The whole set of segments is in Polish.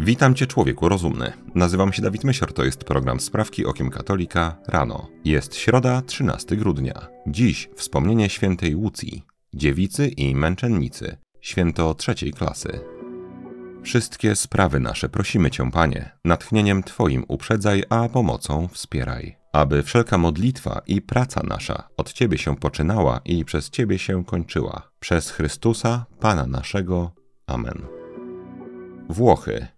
Witam Cię, człowieku rozumny. Nazywam się Dawid Mysior, to jest program Sprawki Okiem Katolika rano. Jest środa, 13 grudnia. Dziś wspomnienie świętej Łucji, dziewicy i męczennicy, święto trzeciej klasy. Wszystkie sprawy nasze prosimy Cię, Panie, natchnieniem Twoim uprzedzaj, a pomocą wspieraj. Aby wszelka modlitwa i praca nasza od Ciebie się poczynała i przez Ciebie się kończyła. Przez Chrystusa, Pana naszego. Amen. Włochy.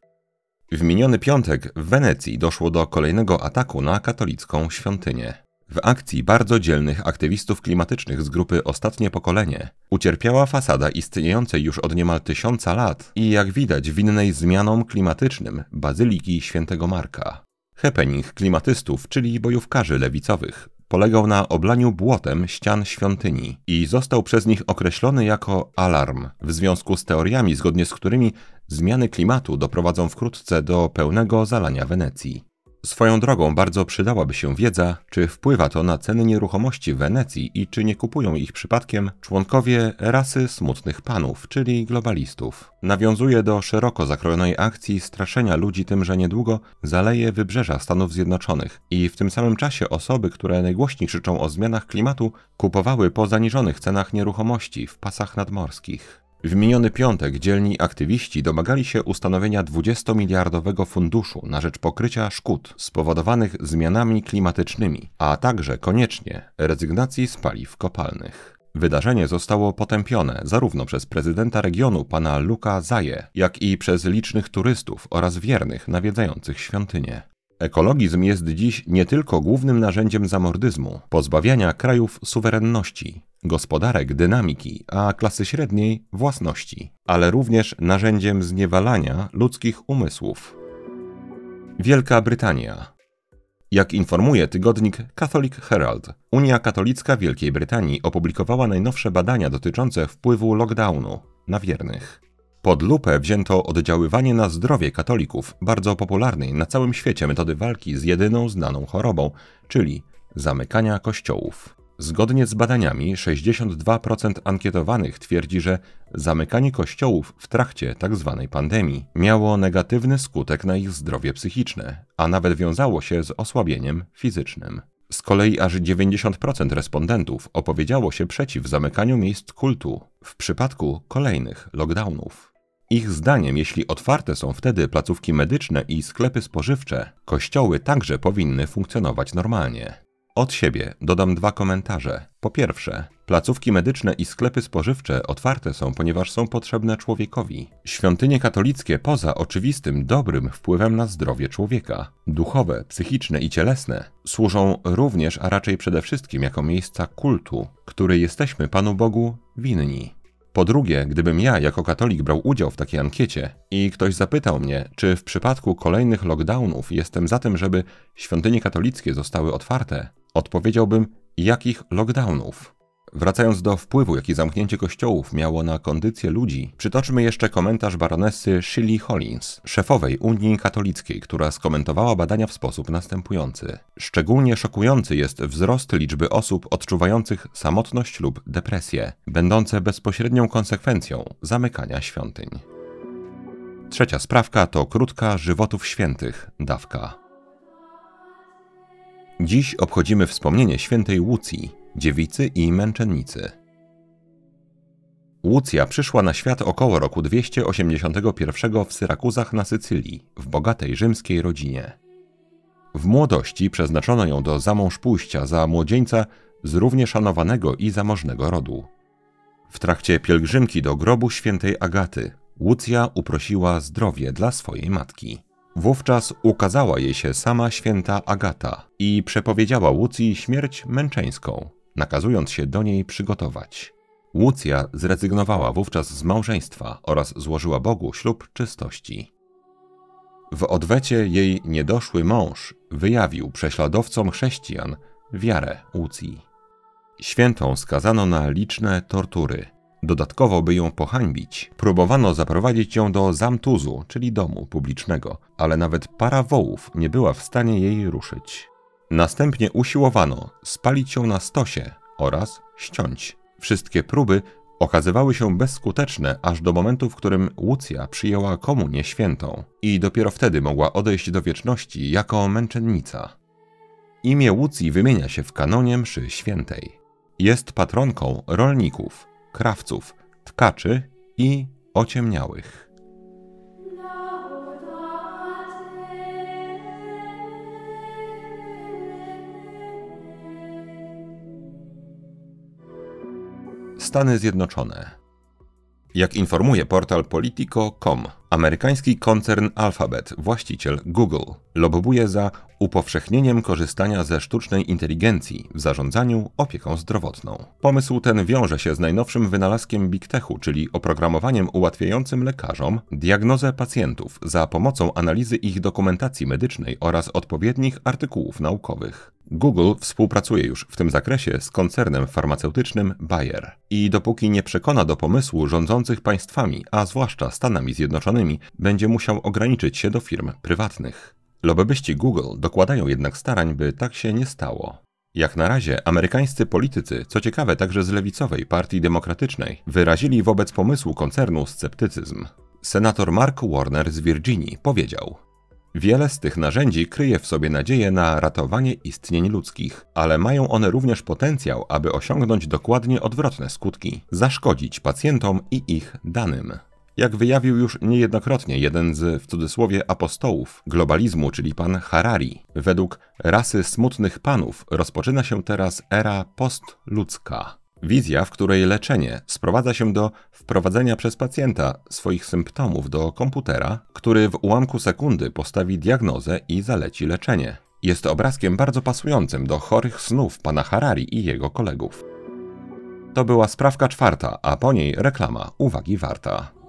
W miniony piątek w Wenecji doszło do kolejnego ataku na katolicką świątynię. W akcji bardzo dzielnych aktywistów klimatycznych z grupy Ostatnie Pokolenie ucierpiała fasada istniejącej już od niemal tysiąca lat i jak widać winnej zmianom klimatycznym Bazyliki Świętego Marka. Happening klimatystów, czyli bojówkarzy lewicowych, polegał na oblaniu błotem ścian świątyni i został przez nich określony jako alarm, w związku z teoriami, zgodnie z którymi zmiany klimatu doprowadzą wkrótce do pełnego zalania Wenecji. Swoją drogą bardzo przydałaby się wiedza, czy wpływa to na ceny nieruchomości w Wenecji i czy nie kupują ich przypadkiem członkowie rasy smutnych panów, czyli globalistów. Nawiązuje do szeroko zakrojonej akcji straszenia ludzi tym, że niedługo zaleje wybrzeża Stanów Zjednoczonych i w tym samym czasie osoby, które najgłośniej krzyczą o zmianach klimatu, kupowały po zaniżonych cenach nieruchomości w pasach nadmorskich. W miniony piątek dzielni aktywiści domagali się ustanowienia 20-miliardowego funduszu na rzecz pokrycia szkód spowodowanych zmianami klimatycznymi, a także koniecznie rezygnacji z paliw kopalnych. Wydarzenie zostało potępione zarówno przez prezydenta regionu pana Luka Zaje, jak i przez licznych turystów oraz wiernych nawiedzających świątynię. Ekologizm jest dziś nie tylko głównym narzędziem zamordyzmu, pozbawiania krajów suwerenności, gospodarek dynamiki, a klasy średniej własności, ale również narzędziem zniewalania ludzkich umysłów. Wielka Brytania. Jak informuje tygodnik Catholic Herald, Unia Katolicka Wielkiej Brytanii opublikowała najnowsze badania dotyczące wpływu lockdownu na wiernych. Pod lupę wzięto oddziaływanie na zdrowie katolików, bardzo popularnej na całym świecie metody walki z jedyną znaną chorobą, czyli zamykania kościołów. Zgodnie z badaniami 62% ankietowanych twierdzi, że zamykanie kościołów w trakcie tzw. Tak pandemii miało negatywny skutek na ich zdrowie psychiczne, a nawet wiązało się z osłabieniem fizycznym. Z kolei aż 90% respondentów opowiedziało się przeciw zamykaniu miejsc kultu w przypadku kolejnych lockdownów. Ich zdaniem, jeśli otwarte są wtedy placówki medyczne i sklepy spożywcze, kościoły także powinny funkcjonować normalnie. Od siebie dodam dwa komentarze. Po pierwsze, placówki medyczne i sklepy spożywcze otwarte są, ponieważ są potrzebne człowiekowi. Świątynie katolickie, poza oczywistym dobrym wpływem na zdrowie człowieka, duchowe, psychiczne i cielesne, służą również, a raczej przede wszystkim jako miejsca kultu, który jesteśmy Panu Bogu winni. Po drugie, gdybym ja jako katolik brał udział w takiej ankiecie i ktoś zapytał mnie, czy w przypadku kolejnych lockdownów jestem za tym, żeby świątynie katolickie zostały otwarte, odpowiedziałbym, jakich lockdownów? Wracając do wpływu, jaki zamknięcie kościołów miało na kondycję ludzi, przytoczmy jeszcze komentarz baronesy Shirley Hollins, szefowej Unii Katolickiej, która skomentowała badania w sposób następujący. Szczególnie szokujący jest wzrost liczby osób odczuwających samotność lub depresję, będące bezpośrednią konsekwencją zamykania świątyń. Trzecia sprawka to krótka żywotów świętych, dawka. Dziś obchodzimy wspomnienie świętej Łucji, dziewicy i męczennicy. Łucja przyszła na świat około roku 281 w Syrakuzach na Sycylii, w bogatej rzymskiej rodzinie. W młodości przeznaczono ją do zamąż pójścia za młodzieńca z równie szanowanego i zamożnego rodu. W trakcie pielgrzymki do grobu świętej Agaty Łucja uprosiła zdrowie dla swojej matki. Wówczas ukazała jej się sama święta Agata i przepowiedziała Łucji śmierć męczeńską, nakazując się do niej przygotować. Łucja zrezygnowała wówczas z małżeństwa oraz złożyła Bogu ślub czystości. W odwecie jej niedoszły mąż wyjawił prześladowcom chrześcijan wiarę Łucji. Świętą skazano na liczne tortury – Dodatkowo, by ją pohańbić, próbowano zaprowadzić ją do zamtuzu, czyli domu publicznego, ale nawet para wołów nie była w stanie jej ruszyć. Następnie usiłowano spalić ją na stosie oraz ściąć. Wszystkie próby okazywały się bezskuteczne aż do momentu, w którym Łucja przyjęła komunię świętą i dopiero wtedy mogła odejść do wieczności jako męczennica. Imię Łucji wymienia się w kanonie mszy świętej. Jest patronką rolników, krawców, tkaczy i ociemniałych. Stany Zjednoczone. Jak informuje portal Politico.com, amerykański koncern Alphabet, właściciel Google, lobbuje za upowszechnieniem korzystania ze sztucznej inteligencji w zarządzaniu opieką zdrowotną. Pomysł ten wiąże się z najnowszym wynalazkiem Big Techu, czyli oprogramowaniem ułatwiającym lekarzom diagnozę pacjentów za pomocą analizy ich dokumentacji medycznej oraz odpowiednich artykułów naukowych. Google współpracuje już w tym zakresie z koncernem farmaceutycznym Bayer. I dopóki nie przekona do pomysłu rządzących państwami, a zwłaszcza Stanami Zjednoczonymi, będzie musiał ograniczyć się do firm prywatnych. Lobbyści Google dokładają jednak starań, by tak się nie stało. Jak na razie amerykańscy politycy, co ciekawe także z lewicowej Partii Demokratycznej, wyrazili wobec pomysłu koncernu sceptycyzm. Senator Mark Warner z Virginii powiedział: Wiele z tych narzędzi kryje w sobie nadzieję na ratowanie istnień ludzkich, ale mają one również potencjał, aby osiągnąć dokładnie odwrotne skutki zaszkodzić pacjentom i ich danym. Jak wyjawił już niejednokrotnie jeden z, w cudzysłowie, apostołów globalizmu, czyli pan Harari, według rasy smutnych panów rozpoczyna się teraz era postludzka. Wizja, w której leczenie sprowadza się do wprowadzenia przez pacjenta swoich symptomów do komputera, który w ułamku sekundy postawi diagnozę i zaleci leczenie. Jest obrazkiem bardzo pasującym do chorych snów pana Harari i jego kolegów. To była sprawka czwarta, a po niej reklama uwagi warta.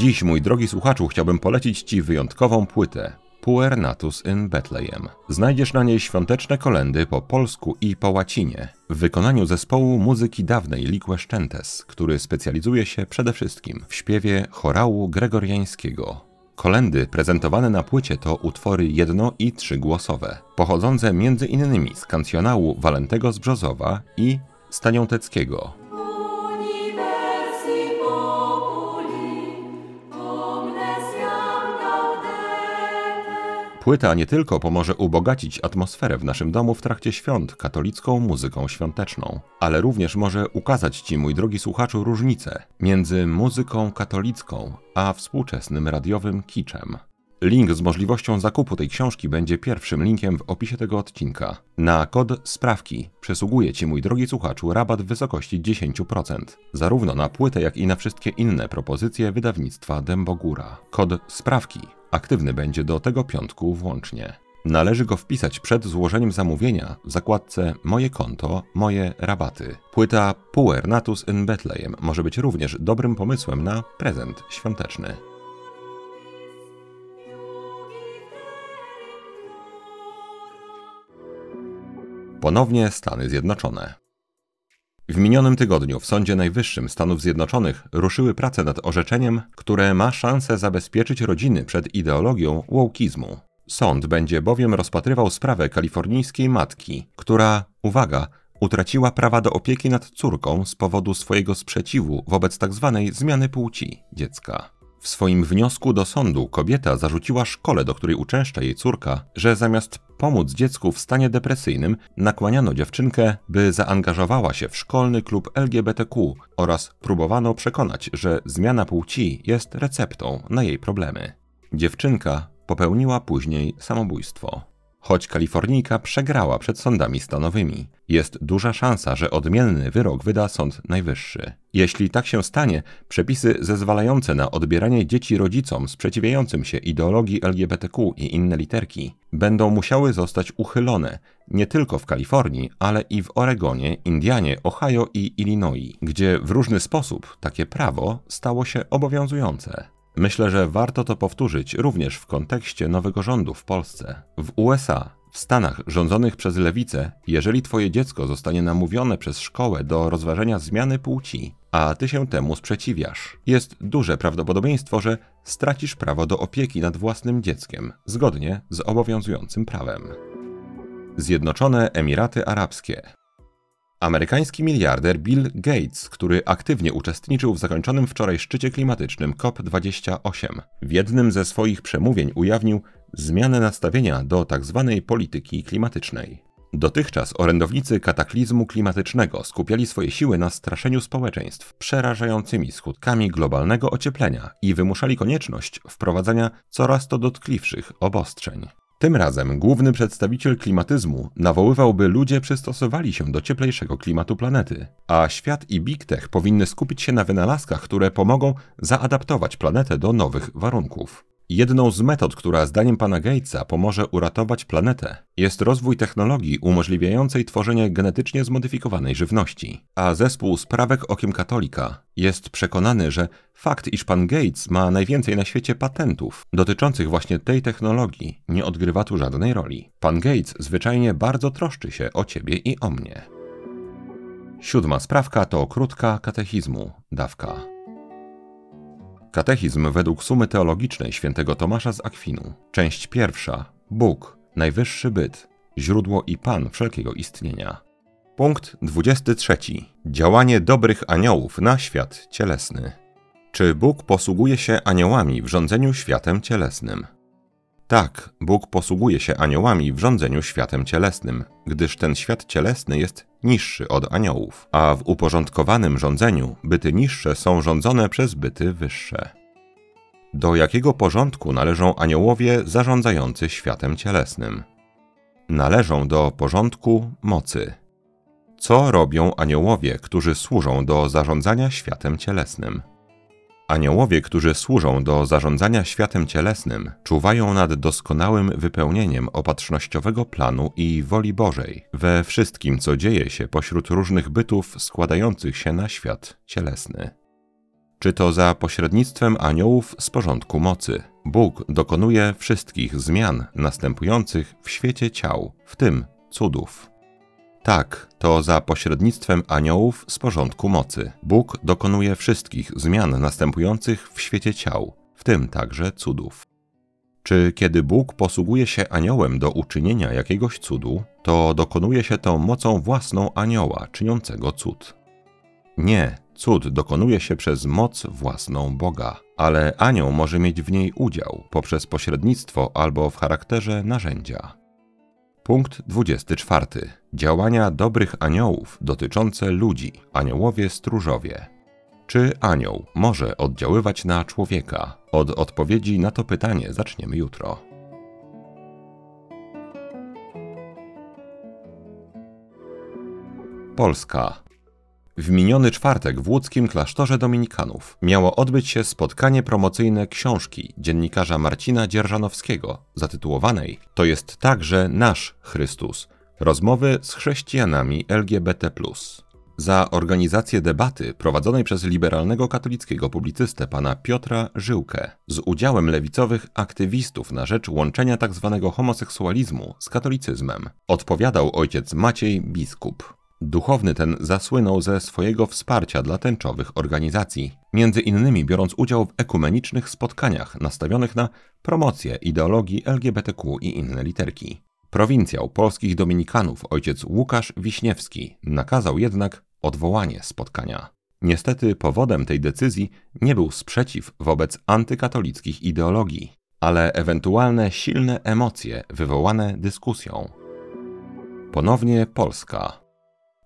Dziś, mój drogi słuchaczu, chciałbym polecić Ci wyjątkową płytę. Puer Natus in Bethlehem. Znajdziesz na niej świąteczne kolendy po polsku i po łacinie, w wykonaniu zespołu muzyki dawnej Lique Szczentes, który specjalizuje się przede wszystkim w śpiewie chorału gregoriańskiego. Kolendy prezentowane na płycie to utwory jedno- i trzygłosowe, pochodzące m.in. z kancjonału Walentego z Brzozowa i Staniąteckiego, Płyta nie tylko pomoże ubogacić atmosferę w naszym domu w trakcie świąt katolicką muzyką świąteczną, ale również może ukazać Ci, mój drogi słuchaczu, różnicę między muzyką katolicką a współczesnym radiowym kiczem. Link z możliwością zakupu tej książki będzie pierwszym linkiem w opisie tego odcinka. Na kod sprawki przysługuje Ci, mój drogi słuchaczu, rabat w wysokości 10%, zarówno na płytę, jak i na wszystkie inne propozycje wydawnictwa Dębogóra. Kod sprawki aktywny będzie do tego piątku włącznie. Należy go wpisać przed złożeniem zamówienia w zakładce Moje konto, moje rabaty. Płyta Puer Natus in Bethlehem może być również dobrym pomysłem na prezent świąteczny. Ponownie Stany Zjednoczone. W minionym tygodniu w Sądzie Najwyższym Stanów Zjednoczonych ruszyły prace nad orzeczeniem, które ma szansę zabezpieczyć rodziny przed ideologią wołkizmu. Sąd będzie bowiem rozpatrywał sprawę kalifornijskiej matki, która, uwaga, utraciła prawa do opieki nad córką z powodu swojego sprzeciwu wobec tzw. Tak zmiany płci dziecka. W swoim wniosku do sądu kobieta zarzuciła szkole, do której uczęszcza jej córka, że zamiast pomóc dziecku w stanie depresyjnym, nakłaniano dziewczynkę, by zaangażowała się w szkolny klub LGBTQ oraz próbowano przekonać, że zmiana płci jest receptą na jej problemy. Dziewczynka popełniła później samobójstwo. Choć Kalifornijka przegrała przed sądami stanowymi, jest duża szansa, że odmienny wyrok wyda Sąd Najwyższy. Jeśli tak się stanie, przepisy zezwalające na odbieranie dzieci rodzicom sprzeciwiającym się ideologii LGBTQ i inne literki będą musiały zostać uchylone nie tylko w Kalifornii, ale i w Oregonie, Indianie, Ohio i Illinois, gdzie w różny sposób takie prawo stało się obowiązujące. Myślę, że warto to powtórzyć również w kontekście nowego rządu w Polsce. W USA W Stanach rządzonych przez lewicę, jeżeli twoje dziecko zostanie namówione przez szkołę do rozważenia zmiany płci, a ty się temu sprzeciwiasz, jest duże prawdopodobieństwo, że stracisz prawo do opieki nad własnym dzieckiem, zgodnie z obowiązującym prawem. Zjednoczone Emiraty Arabskie Amerykański miliarder Bill Gates, który aktywnie uczestniczył w zakończonym wczoraj szczycie klimatycznym COP28, w jednym ze swoich przemówień ujawnił zmianę nastawienia do tzw. Tak polityki klimatycznej. Dotychczas orędownicy kataklizmu klimatycznego skupiali swoje siły na straszeniu społeczeństw przerażającymi skutkami globalnego ocieplenia i wymuszali konieczność wprowadzania coraz to dotkliwszych obostrzeń. Tym razem główny przedstawiciel klimatyzmu nawoływał, by ludzie przystosowali się do cieplejszego klimatu planety, a świat i Big Tech powinny skupić się na wynalazkach, które pomogą zaadaptować planetę do nowych warunków. Jedną z metod, która zdaniem pana Gatesa pomoże uratować planetę, jest rozwój technologii umożliwiającej tworzenie genetycznie zmodyfikowanej żywności. A zespół Sprawek Okiem Katolika jest przekonany, że fakt, iż pan Gates ma najwięcej na świecie patentów dotyczących właśnie tej technologii, nie odgrywa tu żadnej roli. Pan Gates zwyczajnie bardzo troszczy się o ciebie i o mnie. Siódma sprawka to krótka katechizmu, dawka. Katechizm według sumy teologicznej świętego Tomasza z Akwinu. Część pierwsza. Bóg, najwyższy byt, źródło i pan wszelkiego istnienia. Punkt 23. Działanie dobrych aniołów na świat cielesny. Czy Bóg posługuje się aniołami w rządzeniu światem cielesnym? Tak, Bóg posługuje się aniołami w rządzeniu światem cielesnym, gdyż ten świat cielesny jest niższy od aniołów, a w uporządkowanym rządzeniu byty niższe są rządzone przez byty wyższe. Do jakiego porządku należą aniołowie zarządzający światem cielesnym? Należą do porządku mocy. Co robią aniołowie, którzy służą do zarządzania światem cielesnym? Aniołowie, którzy służą do zarządzania światem cielesnym, czuwają nad doskonałym wypełnieniem opatrznościowego planu i woli Bożej we wszystkim, co dzieje się pośród różnych bytów składających się na świat cielesny. Czy to za pośrednictwem aniołów z porządku mocy, Bóg dokonuje wszystkich zmian następujących w świecie ciał, w tym cudów. Tak, to za pośrednictwem aniołów z porządku mocy. Bóg dokonuje wszystkich zmian następujących w świecie ciał, w tym także cudów. Czy kiedy Bóg posługuje się aniołem do uczynienia jakiegoś cudu, to dokonuje się to mocą własną anioła czyniącego cud? Nie, cud dokonuje się przez moc własną Boga, ale anioł może mieć w niej udział poprzez pośrednictwo albo w charakterze narzędzia. Punkt 24. Działania dobrych aniołów dotyczące ludzi, aniołowie stróżowie. Czy anioł może oddziaływać na człowieka? Od odpowiedzi na to pytanie zaczniemy jutro. Polska. W miniony czwartek w łódzkim klasztorze dominikanów miało odbyć się spotkanie promocyjne książki dziennikarza Marcina Dzierżanowskiego, zatytułowanej To jest także nasz Chrystus. Rozmowy z chrześcijanami LGBT. Za organizację debaty prowadzonej przez liberalnego katolickiego publicystę pana Piotra Żyłkę z udziałem lewicowych aktywistów na rzecz łączenia tzw. Tak homoseksualizmu z katolicyzmem odpowiadał ojciec Maciej Biskup. Duchowny ten zasłynął ze swojego wsparcia dla tęczowych organizacji, między innymi biorąc udział w ekumenicznych spotkaniach nastawionych na promocję ideologii LGBTQ i inne literki. Prowincjał polskich dominikanów ojciec Łukasz Wiśniewski nakazał jednak odwołanie spotkania. Niestety powodem tej decyzji nie był sprzeciw wobec antykatolickich ideologii, ale ewentualne silne emocje wywołane dyskusją. Ponownie Polska.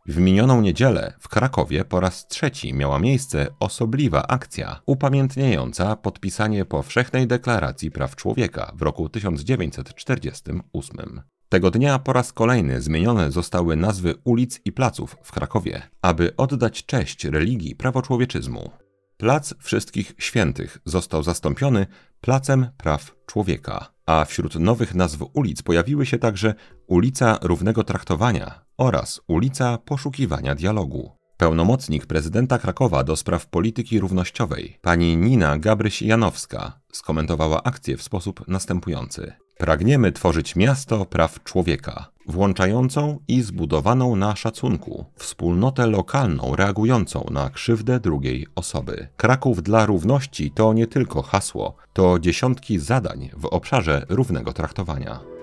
W minioną niedzielę w Krakowie po raz trzeci miała miejsce osobliwa akcja upamiętniająca podpisanie Powszechnej Deklaracji Praw Człowieka w roku 1948. Tego dnia po raz kolejny zmienione zostały nazwy ulic i placów w Krakowie, aby oddać cześć religii prawoczłowieczyzmu. Plac Wszystkich Świętych został zastąpiony Placem Praw Człowieka, a wśród nowych nazw ulic pojawiły się także Ulica Równego Traktowania oraz Ulica Poszukiwania Dialogu. Pełnomocnik prezydenta Krakowa do spraw polityki równościowej, pani Nina Gabryś-Janowska, skomentowała akcję w sposób następujący. Pragniemy tworzyć miasto praw człowieka, włączającą i zbudowaną na szacunku, wspólnotę lokalną reagującą na krzywdę drugiej osoby. Kraków dla równości to nie tylko hasło, to dziesiątki zadań w obszarze równego traktowania.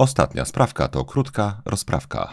Ostatnia sprawka to krótka rozprawka.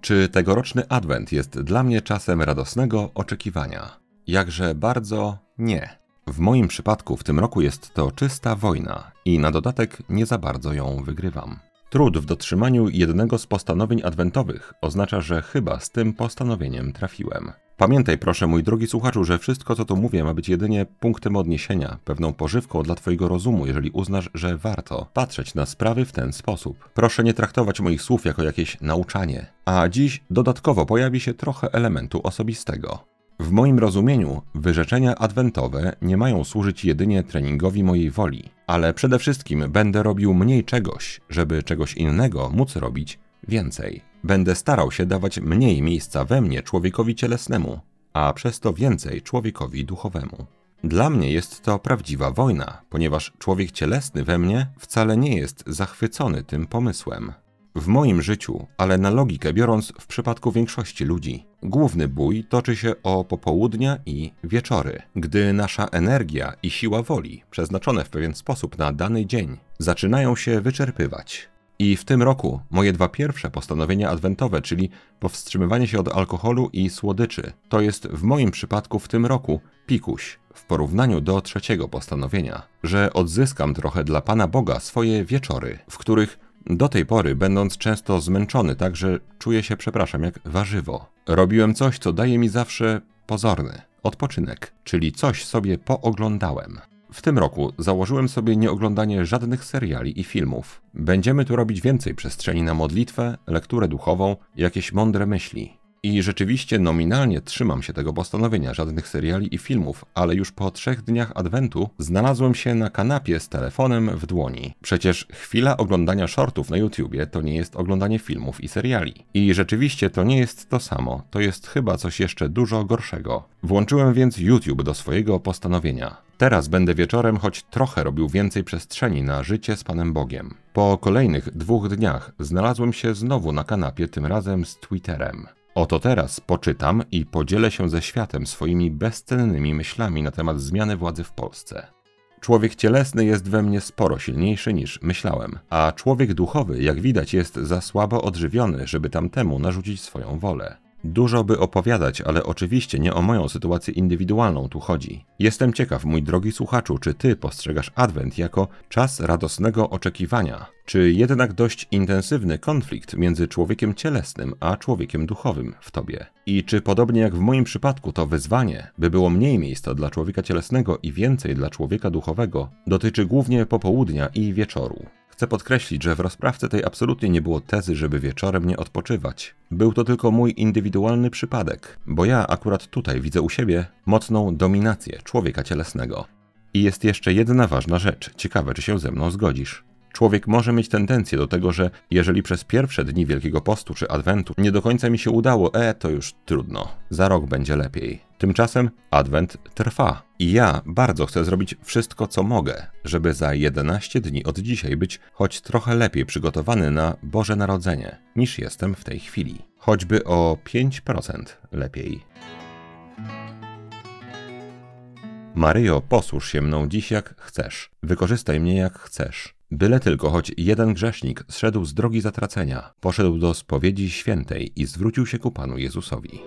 Czy tegoroczny adwent jest dla mnie czasem radosnego oczekiwania? Jakże bardzo nie. W moim przypadku w tym roku jest to czysta wojna i na dodatek nie za bardzo ją wygrywam. Trud w dotrzymaniu jednego z postanowień adwentowych oznacza, że chyba z tym postanowieniem trafiłem. Pamiętaj proszę, mój drogi słuchaczu, że wszystko co tu mówię ma być jedynie punktem odniesienia, pewną pożywką dla Twojego rozumu, jeżeli uznasz, że warto patrzeć na sprawy w ten sposób. Proszę nie traktować moich słów jako jakieś nauczanie. A dziś dodatkowo pojawi się trochę elementu osobistego. W moim rozumieniu wyrzeczenia adwentowe nie mają służyć jedynie treningowi mojej woli, ale przede wszystkim będę robił mniej czegoś, żeby czegoś innego móc robić więcej. Będę starał się dawać mniej miejsca we mnie człowiekowi cielesnemu, a przez to więcej człowiekowi duchowemu. Dla mnie jest to prawdziwa wojna, ponieważ człowiek cielesny we mnie wcale nie jest zachwycony tym pomysłem. W moim życiu, ale na logikę biorąc w przypadku większości ludzi, główny bój toczy się o popołudnia i wieczory, gdy nasza energia i siła woli, przeznaczone w pewien sposób na dany dzień, zaczynają się wyczerpywać. I w tym roku moje dwa pierwsze postanowienia adwentowe, czyli powstrzymywanie się od alkoholu i słodyczy, to jest w moim przypadku w tym roku pikuś w porównaniu do trzeciego postanowienia, że odzyskam trochę dla Pana Boga swoje wieczory, w których do tej pory, będąc często zmęczony, tak że czuję się, przepraszam, jak warzywo, robiłem coś, co daje mi zawsze pozorny odpoczynek, czyli coś sobie pooglądałem. W tym roku założyłem sobie nieoglądanie żadnych seriali i filmów. Będziemy tu robić więcej przestrzeni na modlitwę, lekturę duchową, jakieś mądre myśli. I rzeczywiście nominalnie trzymam się tego postanowienia, żadnych seriali i filmów, ale już po trzech dniach adwentu znalazłem się na kanapie z telefonem w dłoni. Przecież chwila oglądania shortów na YouTubie to nie jest oglądanie filmów i seriali. I rzeczywiście to nie jest to samo, to jest chyba coś jeszcze dużo gorszego. Włączyłem więc YouTube do swojego postanowienia. Teraz będę wieczorem choć trochę robił więcej przestrzeni na życie z Panem Bogiem. Po kolejnych dwóch dniach znalazłem się znowu na kanapie, tym razem z Twitterem. Oto teraz poczytam i podzielę się ze światem swoimi bezcennymi myślami na temat zmiany władzy w Polsce. Człowiek cielesny jest we mnie sporo silniejszy niż myślałem, a człowiek duchowy, jak widać, jest za słabo odżywiony, żeby tamtemu narzucić swoją wolę. Dużo by opowiadać, ale oczywiście nie o moją sytuację indywidualną tu chodzi. Jestem ciekaw, mój drogi słuchaczu, czy ty postrzegasz Adwent jako czas radosnego oczekiwania, czy jednak dość intensywny konflikt między człowiekiem cielesnym a człowiekiem duchowym w tobie? I czy podobnie jak w moim przypadku to wyzwanie, by było mniej miejsca dla człowieka cielesnego i więcej dla człowieka duchowego, dotyczy głównie popołudnia i wieczoru? Chcę podkreślić, że w rozprawce tej absolutnie nie było tezy, żeby wieczorem nie odpoczywać. Był to tylko mój indywidualny przypadek, bo ja akurat tutaj widzę u siebie mocną dominację człowieka cielesnego. I jest jeszcze jedna ważna rzecz, ciekawe czy się ze mną zgodzisz. Człowiek może mieć tendencję do tego, że jeżeli przez pierwsze dni Wielkiego Postu czy Adwentu nie do końca mi się udało, e, to już trudno. Za rok będzie lepiej. Tymczasem Adwent trwa. I ja bardzo chcę zrobić wszystko, co mogę, żeby za 11 dni od dzisiaj być choć trochę lepiej przygotowany na Boże Narodzenie, niż jestem w tej chwili. Choćby o 5% lepiej. Maryjo, posłuż się mną dziś jak chcesz. Wykorzystaj mnie jak chcesz. Byle tylko choć jeden grzesznik zszedł z drogi zatracenia, poszedł do spowiedzi świętej i zwrócił się ku Panu Jezusowi.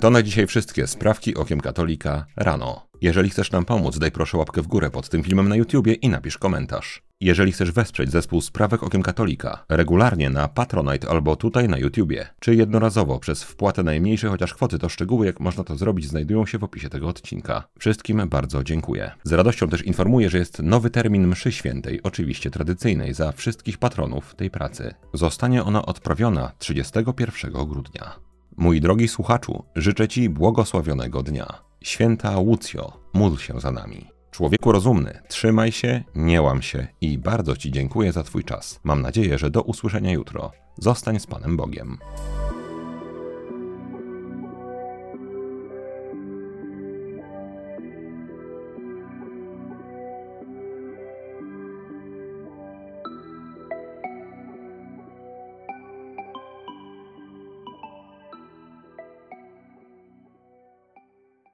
To na dzisiaj wszystkie sprawki okiem katolika rano. Jeżeli chcesz nam pomóc, daj proszę łapkę w górę pod tym filmem na YouTubie i napisz komentarz. Jeżeli chcesz wesprzeć zespół Sprawek Okiem Katolika regularnie na Patronite albo tutaj na YouTubie, czy jednorazowo przez wpłatę najmniejszej chociaż kwoty, to szczegóły jak można to zrobić znajdują się w opisie tego odcinka. Wszystkim bardzo dziękuję. Z radością też informuję, że jest nowy termin mszy świętej, oczywiście tradycyjnej za wszystkich patronów tej pracy. Zostanie ona odprawiona 31 grudnia. Mój drogi słuchaczu, życzę Ci błogosławionego dnia. Święta Łucjo, módl się za nami. Człowieku rozumny, trzymaj się, nie łam się i bardzo Ci dziękuję za Twój czas. Mam nadzieję, że do usłyszenia jutro. Zostań z Panem Bogiem.